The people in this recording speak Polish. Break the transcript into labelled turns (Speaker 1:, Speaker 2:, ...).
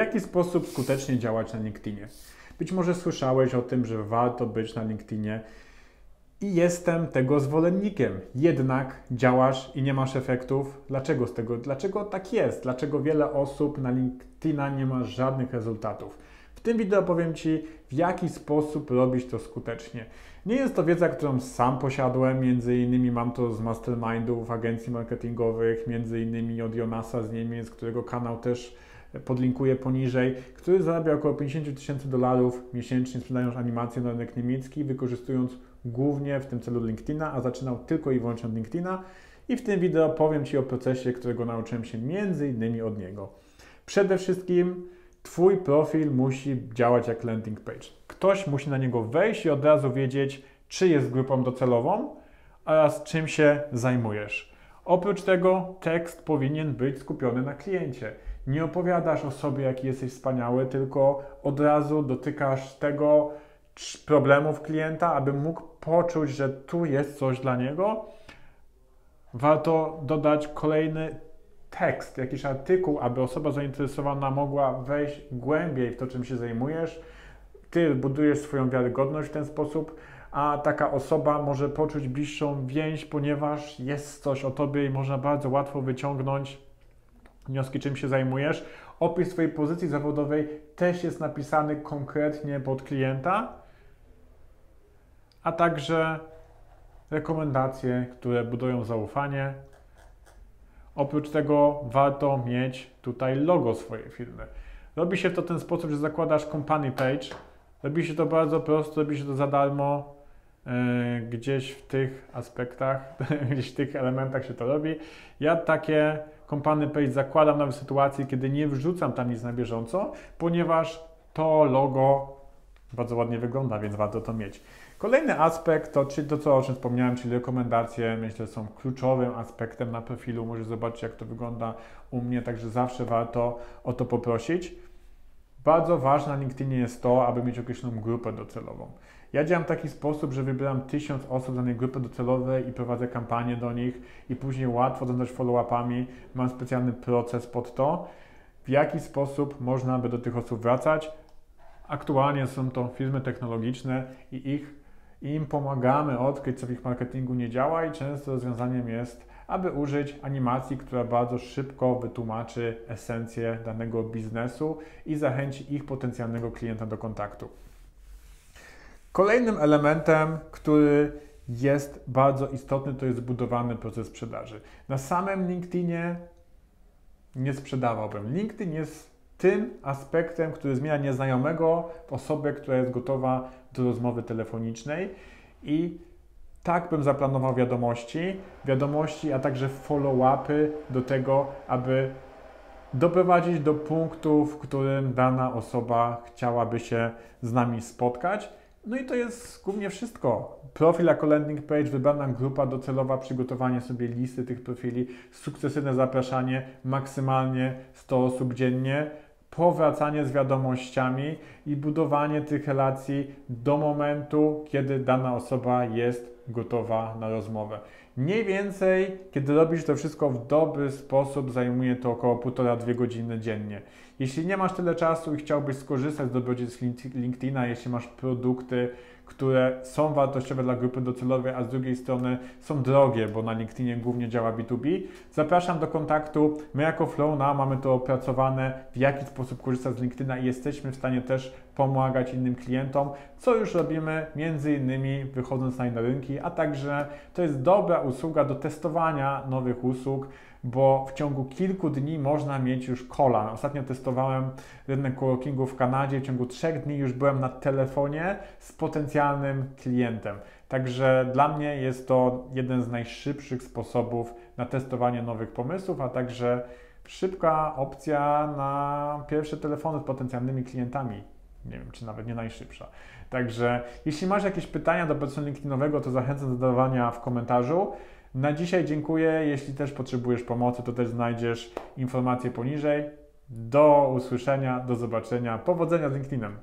Speaker 1: W jaki sposób skutecznie działać na LinkedInie? Być może słyszałeś o tym, że warto być na LinkedInie i jestem tego zwolennikiem. Jednak działasz i nie masz efektów. Dlaczego z tego? Dlaczego tak jest? Dlaczego wiele osób na LinkedIna nie ma żadnych rezultatów? W tym wideo powiem Ci, w jaki sposób robić to skutecznie. Nie jest to wiedza, którą sam posiadłem, między innymi mam to z mastermindów agencji marketingowych, między innymi od Jonasa z Niemiec, którego kanał też podlinkuję poniżej, który zarabia około 50 tysięcy dolarów miesięcznie sprzedając animacje na rynek niemiecki, wykorzystując głównie w tym celu LinkedIna, a zaczynał tylko i wyłącznie od LinkedIna. I w tym wideo powiem Ci o procesie, którego nauczyłem się między innymi od niego. Przede wszystkim Twój profil musi działać jak landing page. Ktoś musi na niego wejść i od razu wiedzieć, czy jest grupą docelową oraz czym się zajmujesz. Oprócz tego tekst powinien być skupiony na kliencie. Nie opowiadasz o sobie, jaki jesteś wspaniały, tylko od razu dotykasz tego problemów klienta, aby mógł poczuć, że tu jest coś dla niego. Warto dodać kolejny tekst, jakiś artykuł, aby osoba zainteresowana mogła wejść głębiej w to, czym się zajmujesz. Ty budujesz swoją wiarygodność w ten sposób, a taka osoba może poczuć bliższą więź, ponieważ jest coś o tobie i można bardzo łatwo wyciągnąć wnioski, czym się zajmujesz. Opis swojej pozycji zawodowej też jest napisany konkretnie pod klienta, a także rekomendacje, które budują zaufanie. Oprócz tego warto mieć tutaj logo swojej firmy. Robi się to w ten sposób, że zakładasz company page. Robi się to bardzo prosto, robi się to za darmo. Yy, gdzieś w tych aspektach, gdzieś w tych elementach się to robi. Ja takie kompany page zakładam nawet w sytuacji, kiedy nie wrzucam tam nic na bieżąco, ponieważ to logo bardzo ładnie wygląda, więc warto to mieć. Kolejny aspekt to, czyli to, co o czym wspomniałem, czyli rekomendacje, myślę, są kluczowym aspektem na profilu. Możesz zobaczyć, jak to wygląda u mnie, także zawsze warto o to poprosić. Bardzo ważne na LinkedInie jest to, aby mieć określoną grupę docelową. Ja działam w taki sposób, że wybieram tysiąc osób z danej grupy docelowej i prowadzę kampanię do nich i później łatwo zarządzać follow-upami. Mam specjalny proces pod to, w jaki sposób można by do tych osób wracać. Aktualnie są to firmy technologiczne i ich im pomagamy odkryć, co w ich marketingu nie działa i często rozwiązaniem jest, aby użyć animacji, która bardzo szybko wytłumaczy esencję danego biznesu i zachęci ich potencjalnego klienta do kontaktu. Kolejnym elementem, który jest bardzo istotny, to jest zbudowany proces sprzedaży. Na samym LinkedInie nie sprzedawałbym. LinkedIn jest tym aspektem, który zmienia nieznajomego w osobę, która jest gotowa do rozmowy telefonicznej i tak bym zaplanował wiadomości, wiadomości, a także follow-upy do tego, aby doprowadzić do punktu, w którym dana osoba chciałaby się z nami spotkać no i to jest głównie wszystko. Profil jako landing page, wybrana grupa docelowa, przygotowanie sobie listy tych profili, sukcesywne zapraszanie, maksymalnie 100 osób dziennie, powracanie z wiadomościami i budowanie tych relacji do momentu, kiedy dana osoba jest gotowa na rozmowę. Mniej więcej, kiedy robisz to wszystko w dobry sposób, zajmuje to około 1,5-2 godziny dziennie. Jeśli nie masz tyle czasu i chciałbyś skorzystać z dobrodziejstw LinkedIna, jeśli masz produkty, które są wartościowe dla grupy docelowej, a z drugiej strony są drogie, bo na LinkedInie głównie działa B2B. Zapraszam do kontaktu. My jako Flowna mamy to opracowane, w jaki sposób korzystać z LinkedIna i jesteśmy w stanie też pomagać innym klientom, co już robimy między innymi wychodząc na inne rynki, a także to jest dobra usługa do testowania nowych usług bo w ciągu kilku dni można mieć już kola. Ostatnio testowałem rynek coworkingu w Kanadzie, w ciągu trzech dni już byłem na telefonie z potencjalnym klientem. Także dla mnie jest to jeden z najszybszych sposobów na testowanie nowych pomysłów, a także szybka opcja na pierwsze telefony z potencjalnymi klientami. Nie wiem, czy nawet nie najszybsza. Także jeśli masz jakieś pytania do personelu LinkedInowego, to zachęcam do zadawania w komentarzu. Na dzisiaj dziękuję. Jeśli też potrzebujesz pomocy, to też znajdziesz informacje poniżej. Do usłyszenia, do zobaczenia. Powodzenia z LinkedInem.